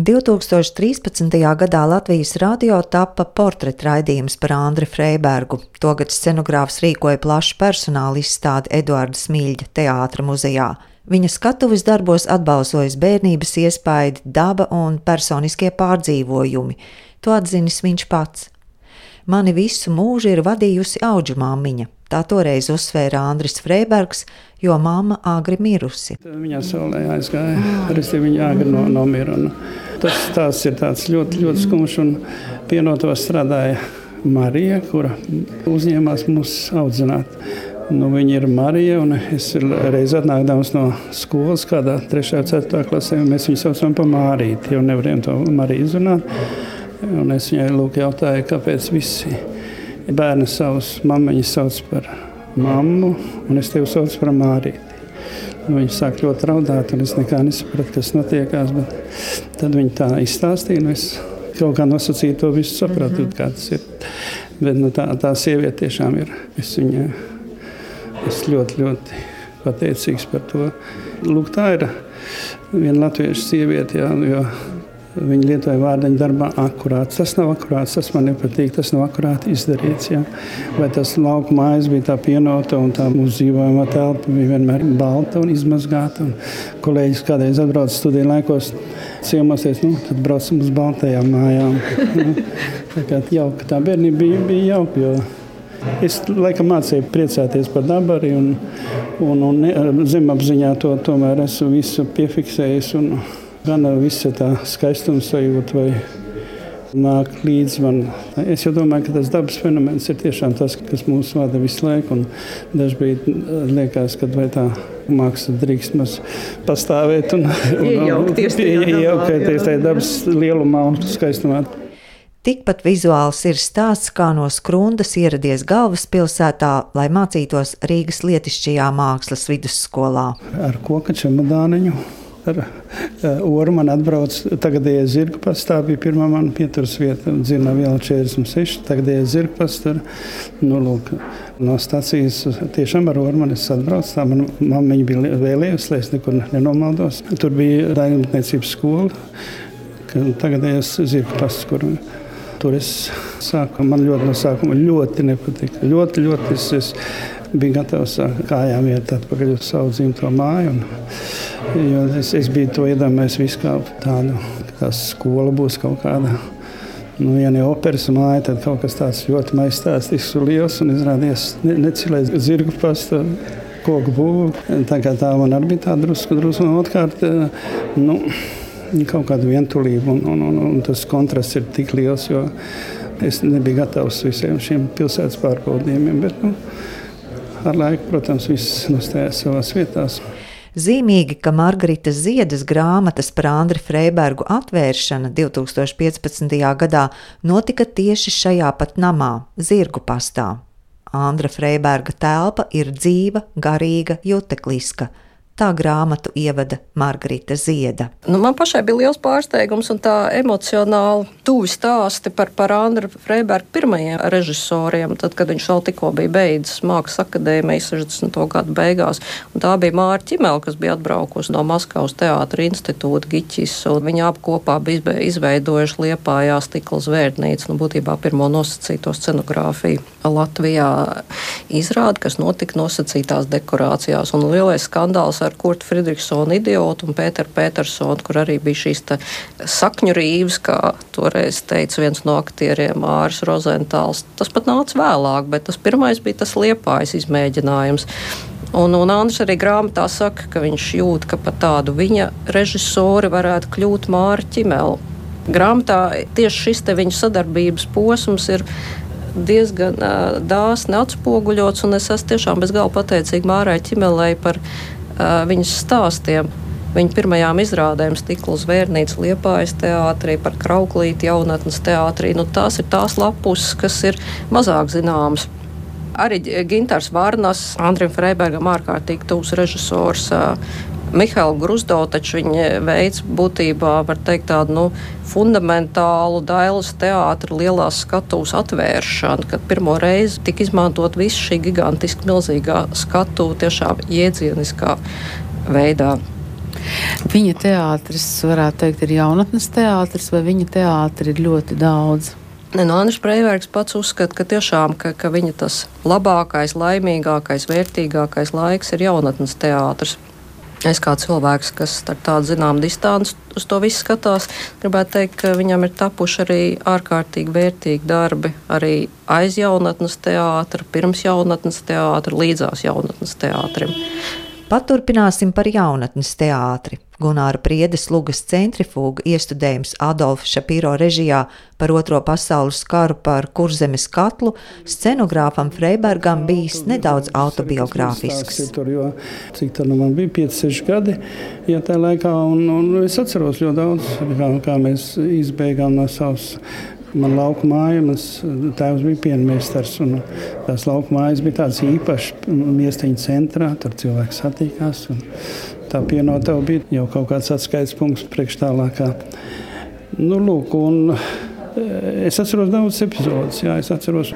2013. gadā Latvijas radio tappa portreta raidījums par Andri Freibergu. Togad scenogrāfs rīkoja plašu personāla izstādi Eduarda Smilģa teātra muzejā. Viņa skatuves darbos atbalsojas bērnības iespaidi, daba un personiskie pārdzīvojumi. To atzinis viņš pats. Mani visu mūžu ir vadījusi auģu māmiņa. Tā toreiz uzsvēra Andris Freibergs, jo mamma agri mirusi. Viņa saulē aizgāja, arī viņa agri no, nomira. Tas tās ir ļoti, ļoti skumjš un pienotos strādāja Marija, kura uzņēmās mūs audzināt. Nu, viņa ir Marija, un es reiz atnākdams no skolas, kādā 3. un 4. klasē, mēs viņu saucam par Mārīti, jo nevarējām to Mariju izrunāt. Un es viņai lūk, jautāju, kāpēc visi bērni savus mammiņas sauc par mammu, un es tevi saucu par Māriju. Nu, viņa sāk ļoti raudāt, un es nekā nesapratu, kas notiekās. Tad viņa tā izstāstīja, un es kaut kā nosacīju to visu, sapratu, mm -hmm. kā tas ir. Bet nu, tā, tā sieviete tiešām ir. Es viņai ļoti, ļoti pateicīgs par to. Lūk, tā ir viena latviešu sieviete. Jā, jo, Viņi lietoja vārdiņu darbā akurāts. Tas nav akurāts, tas man nepatīk, tas nav akurāti izdarīts. Ja? Vai tas lauka mājas bija tā pienota un tā mūsu dzīvojamā telpa bija vienmēr balta un izmazgāta. Un kolēģis kādreiz atbrauc studiju laikos ciemosies, nu, tad braucam uz baltajām mājām. tā kā jauka, tā bērnība bija, bija jauka. Jo Es laikam mācīju priecāties par dabu arī, un, un, un zemapziņā to tomēr esmu visu piefiksējis. Un, Gan visa tā skaistuma sajūta vai nāk līdzi man. Es domāju, ka tas dabas fenomens ir tiešām tas, kas mūs vada visu laiku. Dažkārt liekas, ka vai tā māksla drīkst mums pastāvēt un iejaukties tajā dabas lielumā un skaistumā. Tikpat vizuāls ir stāsts, kā no skrundas ieradies galvaspilsētā, lai mācītos Rīgas lietišķajā mākslas vidusskolā. Ar koka čemodāniņu ar uh, oru man atbrauc tagadējais zirgpasts. Tā bija pirmā mana pieturas vieta. Dzirnā viela 46, tagadējais zirgpasts. Tur, nu, lūk, no stācijas tiešām ar oru man es atbraucu. Tā man mammiņa bija vēlējusi, lai es nekur nenomaldos. Tur bija daļrunātniecības skola, tagadējais zirgpasts, kur tur es sāku. Man ļoti no sākuma ļoti nepatika. Ļoti, ļoti es, es biju gatavs kājām iet atpakaļ uz savu dzimto māju. Un, Jo es, es biju to iedomājies visu kā tādu, ka skola būs kaut kāda. Nu, ja ne operas māja, tad kaut kas tāds ļoti maistāstisks un liels un izrādījās ne, necilais zirgu pasta koku būvu. Tā kā tā man arī bija tā drusku, drusku. Un otrkārt, nu, kaut kāda vientulība un, un, un, un tas kontrasts ir tik liels, jo es nebiju gatavs visiem šiem pilsētas pārbaudījumiem. Bet, nu, ar laiku, protams, viss nostājās savās vietās. Zīmīgi, ka Margaritas Ziedas grāmatas par Andri Freibergu atvēršana 2015. gadā notika tieši šajā pat namā, Zirgu pastā. Andra Freiberga telpa ir dzīva, garīga, jutekliska Tā grāmatu ievada Margarita Zieda. Nu, man pašai bija liels pārsteigums un tā emocionāli tuvi stāsti par, par Andru Freibergu pirmajiem režisoriem, tad, kad viņš vēl tikko bija beidzis Mākslas akadēmiju 60. gadu beigās. Un tā bija Māra Ķimela, kas bija atbraukusi no Maskavas teātra institūta Giķis, un viņi ap kopā bija izveidojuši Liepājā stikla zvērdnīcu, nu, būtībā pirmo nosacīto scenogrāfiju Latvijā izrādi, kas notika nosacītās dekorācijās. Un lielais skandāls ar ar Kurtu Friedrichsonu idiotu un Pēteru Petersonu, kur arī bija šīs sakņu rīves, kā toreiz teica viens no aktieriem Māris Rozentāls. Tas pat nāca vēlāk, bet tas pirmais bija tas liepājas izmēģinājums. Un, un Andris arī grāmatā saka, ka viņš jūt, ka pat tādu viņa režisori varētu kļūt Māra Ķimela. Grāmatā tieši šis viņa sadarbības posms ir diezgan uh, dāsni atspoguļots, un es esmu tiešām bez gala pateicīga Mārai Ķimelei par viņas stāstiem. Viņa pirmajām izrādēm stikla zvērnīca Liepājas teātrī, par krauklīti jaunatnes teātrī. Nu, tās ir tās lapus, kas ir mazāk zināmas. Arī Gintars Vārnas, Andrim Freibergam ārkārtīgi tuvs režisors. Mihaila Grusdo, taču viņa veids būtībā, var teikt, tādu nu, fundamentālu dailes teātra lielās skatuves atvēršanu, kad pirmo reizi tika izmantot visa šī gigantiski milzīgā skatu tiešām iedzieniskā veidā. Viņa teātris, varētu teikt, ir jaunatnes teātris, vai viņa teātris ir ļoti daudz? Ne, no Andris Breibergs pats uzskata, ka tiešām ka, ka viņa tas labākais, laimīgākais, vērtīgākais laiks ir jaunatnes teātris. Es kā cilvēks, kas ar tādu zināmu distanci uz to visu skatās, gribētu teikt, ka viņam ir tapuši arī ārkārtīgi vērtīgi darbi arī aiz jaunatnes teātra, pirms jaunatnes teātra, līdzās jaunatnes teātrim. Paturpināsim par jaunatnes teātri. Gunāra Priedes lugas centrifūga iestudējums Adolfa Šapīro režijā par Otro pasaules karu par kurzemes katlu scenogrāfam Freibergam bijis nedaudz autobiogrāfisks. Tur, jo, cik tā nu man bija 5-6 gadi, ja tā laikā, un, un es atceros ļoti daudz, kā, kā mēs izbeigām no savas Man lauka māja, mans tēvs bija pienmēstars. Tās lauka mājas bija tādas īpašas, miestiņa centrā. Tur cilvēki satīkās. Tā pienotava bija jau kaut kāds atskaites punkts priekš tālākā. Nu, lūk, un, e, Es atceros daudzas epizodes. Jā, es atceros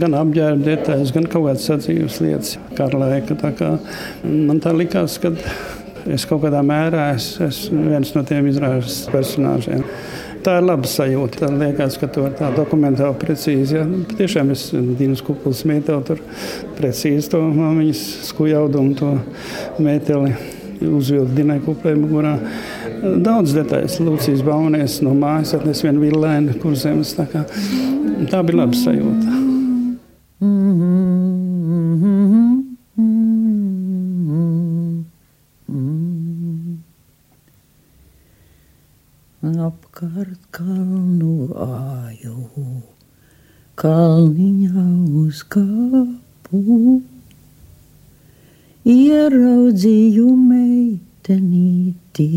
gan apģērba detaļas, gan kaut kādas sadzīves lietas, kā laika. Tā kā man tā likās, ka es kaut kādā mērā esmu viens no tiem izrādes personāžiem tā ir laba sajūta. Tā liekas, ka vari tā dokumentāli precīzi. Ja? Tiešām es Dienas kupulis mētelu tur precīzi to māmiņas skujaudumu, to mēteli uzvilkt Dienai kuplē mugurā. Daudz detaļas. Lūcijas Baunies no mājas atnes vienu villaini, kur zemes. Tā, kā, tā bija laba sajūta. apkārt kalnu āju, kalniņā uz kapu. Ieraudzīju meitenīti,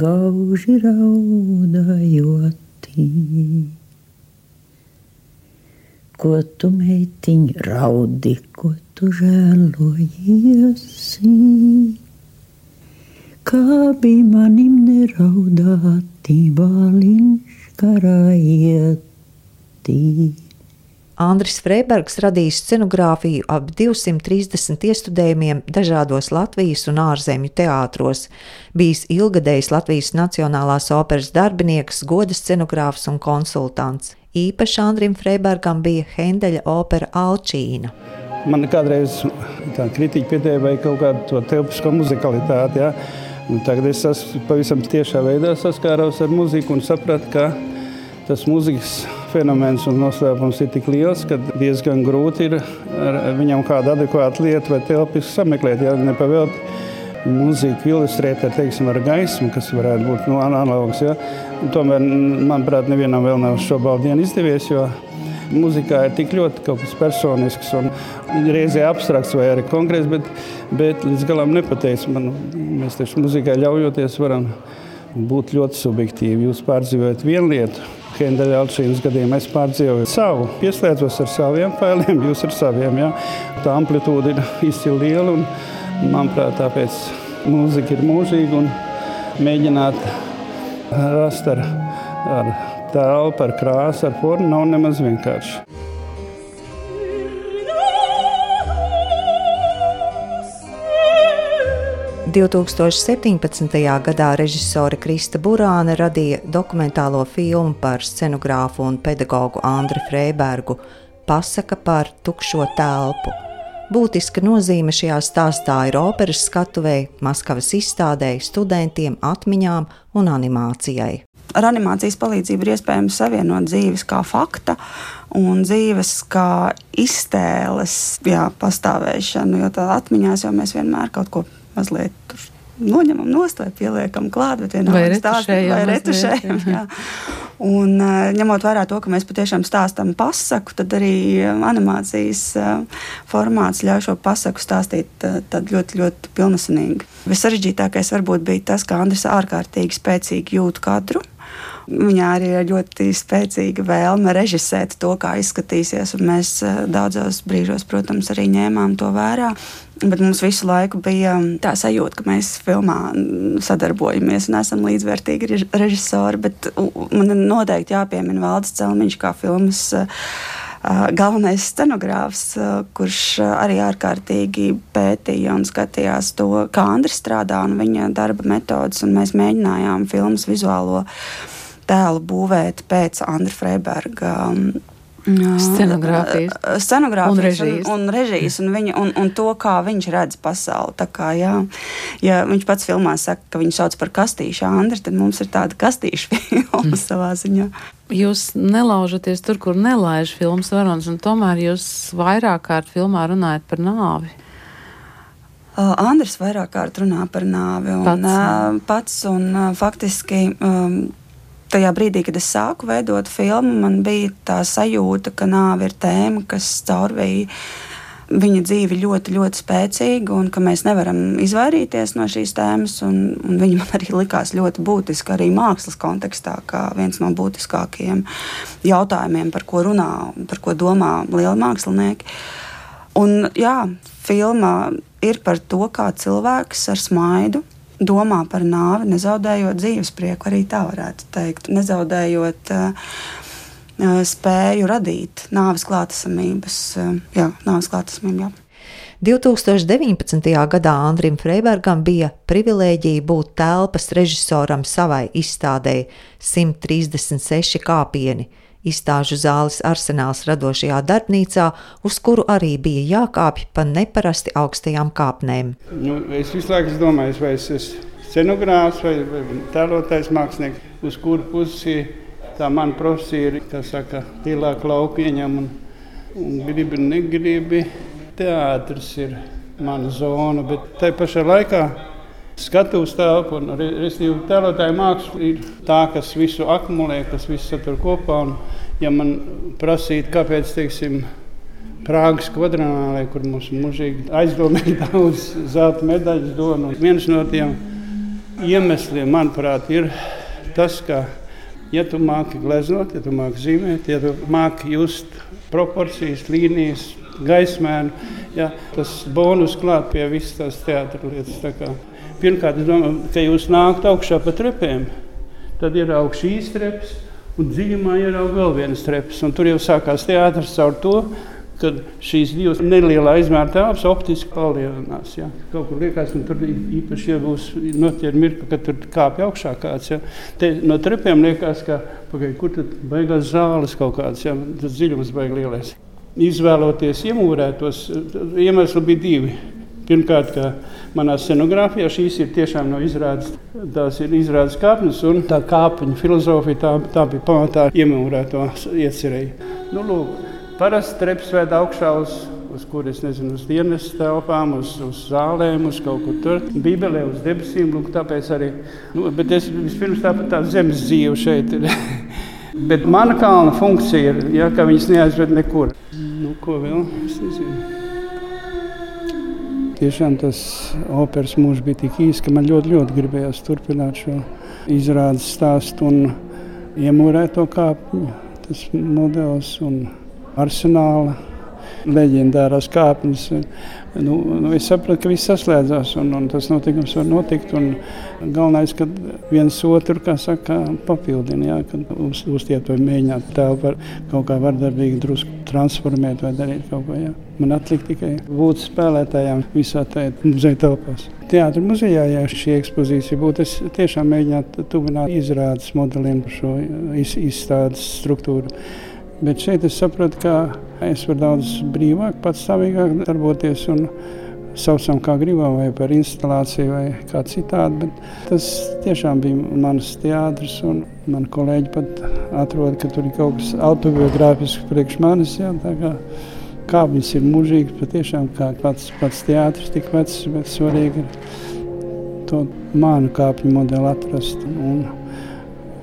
gauži raudājoti. Ko tu meitiņ raudi, ko tu žēlojiesi? Kā bija manim neraudāt? bāliņš karājietī. Andris Freibergs radījis scenogrāfiju ap 230 iestudējumiem dažādos Latvijas un ārzemju teātros, bijis ilgadējs Latvijas Nacionālās operas darbinieks, goda scenogrāfs un konsultants. Īpaši Andrim Freibergam bija Hendeļa opera Alčīna. Man kādreiz tā kritika piedēvēja kaut kādu telpisko muzikalitāti. Ja? Un tagad es esmu pavisam tiešā veidā saskāros ar muziku un sapratu, ka tas mūzikas fenomens un noslēpums ir tik liels, ka diezgan grūti ir viņam kādu adekvātu lietu vai telpisku sameklēt. Ja nepavēlti mūziku ilustrēt ar, teiksim, ar gaismu, kas varētu būt nu, analogs. Ja. Tomēr, manuprāt, nevienam vēl nav šo baldienu izdevies, jo Mūzikā ir tik ļoti kaut kas personisks un reizē abstrakts vai arī konkrēts, bet, bet līdz galam nepateicis. Man, mēs taču mūzikai ļaujoties varam būt ļoti subjektīvi. Jūs pārdzīvojat vienu lietu, Hendeļa Alčīnas gadījumā es pārdzīvoju savu, pieslēdzos ar saviem failiem, jūs ar saviem. Ja? Tā amplitūda ir izcili liela un, manuprāt, tāpēc mūzika ir mūžīga un mēģināt rast ar, ar telpa, ar krāsu, ar formu nav nemaz vienkārši. – 2017. gadā režisore Krista Burāne radīja dokumentālo filmu par scenogrāfu un pedagogu Andriu Freibergu Pasaka par tukšo telpu. Būtiska nozīme šajā stāstā ir operas skatuvei, Maskavas izstādēji, studentiem, atmiņām un animācijai ar animācijas palīdzību ir iespējams savienot dzīves kā fakta un dzīves kā iztēles jā, pastāvēšanu. Jo tādā atmiņās jau mēs vienmēr kaut ko mazliet noņemam nost vai pieliekam klāt, bet vienalga stāstām vai retušējam. Jā. Un, ņemot vērā to, ka mēs patiešām stāstām pasaku, tad arī animācijas formāts ļauj šo pasaku stāstīt ļoti, ļoti pilnesinīgi. Visarežģītākais varbūt bija tas, ka Andris ārkārtīgi spēcīgi jūt kadru. Viņā arī ir ļoti spēcīga vēlme režisēt to, kā izskatīsies. Mēs eh, daudzos brīžos, protams, arī ņēmām to vērā. Bet mums visu laiku bija tā sajūta, ka mēs filmā sadarbojamies un esam līdzvērtīgi režisori. Bet man noteikti jāpiemina Valdis Celmiņš kā filmas eh, galvenais scenogrāfs, kurš arī ārkārtīgi pētīja un skatījās to, kā Andris strādā un viņa darba metodas. Mēs mēģinājām filmas vizuālo tēlu būvēt pēc Andra Freiberga Scenogrāfijas. Scenogrāfijas un režijas. Un, un, režijas un, viņa, un, un to, kā viņš redz pasauli. Tā kā, jā, ja viņš pats filmā saka, ka viņu sauc par kastīšu Andri, tad mums ir tāda kastīšu filma mm. savā ziņā. Jūs nelaužaties tur, kur nelaiž filmas varonis, un tomēr jūs vairāk kārt filmā runājat par nāvi. Uh, Andris vairāk kārt runā par nāvi un pats, uh, pats un uh, faktiski. Um, tajā brīdī, kad es sāku veidot filmu, man bija tā sajūta, ka nāve ir tēma, kas caurvīja viņa dzīve ļoti, ļoti spēcīga, un ka mēs nevaram izvairīties no šīs tēmas. Un, un viņa man arī likās ļoti būtiska arī mākslas kontekstā, kā viens no būtiskākajiem jautājumiem, par ko runā, par ko domā lieli mākslinieki. Un, jā, filma ir par to, kā cilvēks ar smaidu domā par nāvi, nezaudējot dzīves prieku, arī tā varētu teikt, nezaudējot uh, spēju radīt nāves klātesamības, uh, jā, nāves klātesamību. Jā. 2019. gadā Andrim Freibergam bija privilēģija būt telpas režisoram savai izstādēji 136 kāpieni izstāžu zāles arsenāls radošajā darbnīcā, uz kuru arī bija jākāpj pa neparasti augstajām kāpnēm. Nu, es visu laiku domāju, vai es esmu scenogrāfs vai, vai tēlotājs mākslinieks, uz kuru pusi tā mana profesija ir, kā saka, lielāka lauka ieņem un, un gribi, negribi. Teātris ir mana zona, bet tai pašā laikā skatuves telpa un respektīvi tēlotāja māksla ir tā, kas visu akumulē, kas visu satur kopā. Un, ja man prasītu, kāpēc, teiksim, Prāgas kvadrānālē, kur mums mūžīgi aizdomīgi daudz zelta medaļas dod. Viens no tiem iemesliem, manuprāt, ir tas, ka, ja tu māki gleznot, ja tu māki zīmēt, ja tu māki just proporcijas, līnijas, gaismēnu, ja, tas bonus klāt pie visas tās teātras lietas. Pirmkārt, es domāju, ka jūs nākat augšā pa trepēm. Tad ir augšas īstenības, un dziļumā ir vēl viens treps. Tur jau sākās teātris caur to, ka šīs divas nelielā izmēra telpas optiski palielinās. Ja. Kaut kur liekas, ka tur īpaši ja būs noķer mirkli, kad tur kāpj augšā kāds. Ja. Te, no trepiem liekas, ka pagai, kur tad beigās zāles kaut kāds, ja. tas dziļums beigas lielais. Izvēloties iemūrētos, iemesli bija divi. Pirmkārt, manā scenogrāfijā šīs ir tiešām no izrādes, tās ir izrādes kāpnes, un tā kāpņu filozofija tā, tā bija pamatā iemūrēto iecerēju. Nu, lūk, parasti treps vēd augšā uz uz kuriem nezinu, uz dienas telpām, uz, uz zālēm, uz kaut kur tur. Bībelē uz debesīm, lūk, tāpēc arī. Nu, bet es vispirms tā, tā zemes dzīve šeit bet mana kalna funkcija ir, ja, ka viņas neaizved nekur. Nu, ko vēl? Es nezinu. Tiešām tas operas mūžs bija tik īss, ka man ļoti, ļoti gribējās turpināt šo izrādes stāstu un iemūrēt to kāpņu, tas modelis un arsenāla leģendārās kāpnes. Nu, nu, es sapratu, ka viss saslēdzās un, un tas notikums var notikt. Galvenais, ka viens otru saka, papildina, jā, kad uz, uztiet vai mēģināt tēlu par kaut kā vardarbīgi drusku transformēt vai darīt kaut ko. Jā. Man atlika tikai būt spēlētājām visā tajā muzeja telpās. Teātris muzejā, ja šī ekspozīcija būtu, es tiešām mēģinātu tuvināt izrādes modeliem par šo iz, izstādes struktūru. Bet šeit es saprotu, ka es varu daudz brīvāk, patstāvīgāk darboties un saucam kā gribam, vai par instalāciju, vai kā citādi. Bet tas tiešām bija mans teātris, un mani kolēģi pat atrod, ka tur ir kaut kas autobiogrāfisks priekš manis. Jā, kā, kāpnes ir mūžīgas, patiešām kā pats, pats teātris tik vecs, bet svarīgi ir to mānu kāpņu modeli atrast un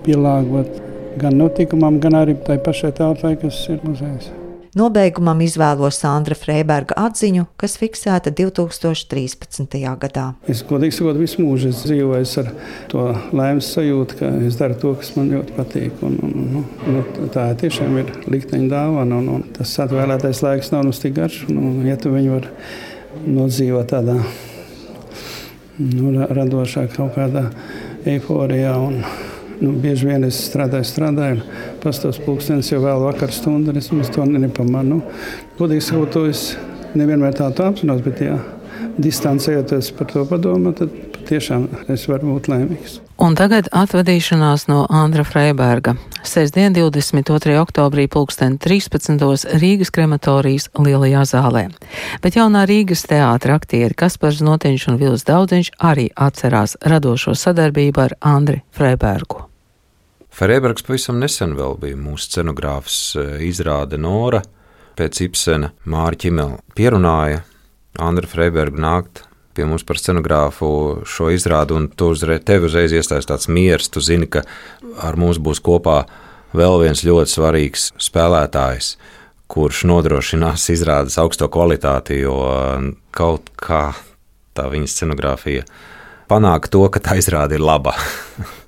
pielāgot gan notikumam, gan arī tai pašai telpai, kas ir muzejs. Nobeigumam izvēlos Sandra Freiberga atziņu, kas fiksēta 2013. gadā. Es godīgi sakot, visu mūžu dzīvoju ar to laimes sajūtu, ka es daru to, kas man ļoti patīk. Un, un, un, un, tā tiešām ir likteņa dāvana, un, un tas atvēlētais laiks nav mums tik garš. Un, un, ja tu viņu vari nodzīvot tādā nu, radošā kaut kādā eiforijā un Nu, bieži vien es strādāju, strādāju, pastos pulkstenis jau vēl vakar stundu, un es to nepamanu. Godīgi sakot, to es nevienmēr tādu apzinos, bet jā, distancējoties par to padomu, tad tiešām es varu būt laimīgs. Un tagad atvadīšanās no Andra Freiberga. Sestdien, 22. oktobrī, pulksten 13. Rīgas krematorijas lielajā zālē. Bet jaunā Rīgas teātra aktieri Kaspars Notiņš un Vils Daudziņš arī atcerās radošo sadarbību ar Andri Freibergu. Freibergs pavisam nesen vēl bija mūsu scenogrāfs izrāde Nora. Pēc Ibsena Mārķa Imela pierunāja Andru Freibergu nākt pie mums par scenogrāfu šo izrādi, un tu uzreiz, tev uzreiz iestājas tāds miers. Tu zini, ka ar mums būs kopā vēl viens ļoti svarīgs spēlētājs, kurš nodrošinās izrādes augsto kvalitāti, jo kaut kā tā viņa scenogrāfija panāk to, ka tā izrāde ir laba.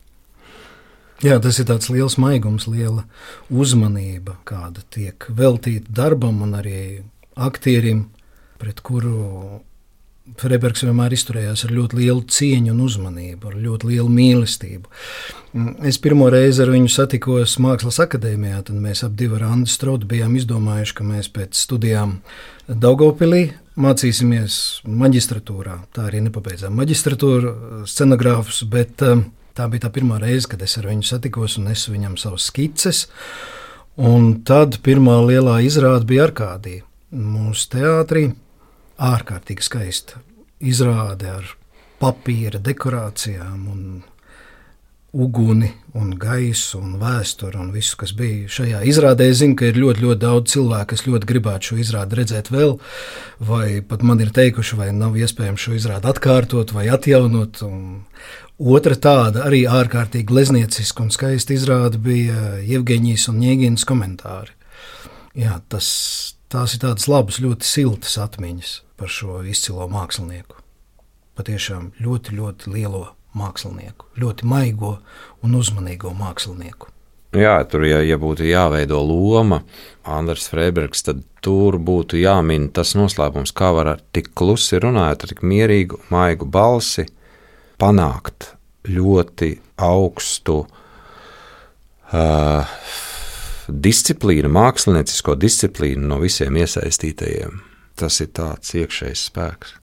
Jā, tas ir tāds liels maigums, liela uzmanība, kāda tiek veltīta darbam un arī aktierim, pret kuru Freibergs vienmēr izturējās ar ļoti lielu cieņu un uzmanību, ar ļoti lielu mīlestību. Mm, es pirmo reizi ar viņu satikos Mākslas akadēmijā, tad mēs abi ar Andu Straudu bijām izdomājuši, ka mēs pēc studijām Daugopilī mācīsimies maģistratūrā. Tā arī nepabeidzām maģistratūru scenogrāfus, bet um, tā bija tā pirmā reize, kad es ar viņu satikos un es viņam savus skices. Un tad pirmā lielā izrāde bija Arkādija mūsu teātrī ārkārtīgi skaista izrāde ar papīra dekorācijām un uguni un gaisu un vēsturi un visu, kas bija šajā izrādē. Es zinu, ka ir ļoti, ļoti daudz cilvēku, kas ļoti gribētu šo izrādi redzēt vēl, vai pat man ir teikuši, vai nav iespējams šo izrādi atkārtot vai atjaunot. Un otra tāda arī ārkārtīgi gleznieciska un skaista izrāde bija Jevgeņijas un Ņēginas komentāri. Jā, tas, tās ir tādas labas, ļoti siltas atmiņas par šo izcilo mākslinieku. Patiešām ļoti, ļoti lielo mākslinieku, ļoti maigo un uzmanīgo mākslinieku. Jā, tur, ja, ja būtu jāveido loma, Andris Freibergs, tad tur būtu jāmin tas noslēpums, kā var ar tik klusi runājot, ar tik mierīgu, maigu balsi panākt ļoti augstu uh, disciplīnu, māksliniecisko disciplīnu no visiem iesaistītajiem tas ir tāds iekšējs spēks.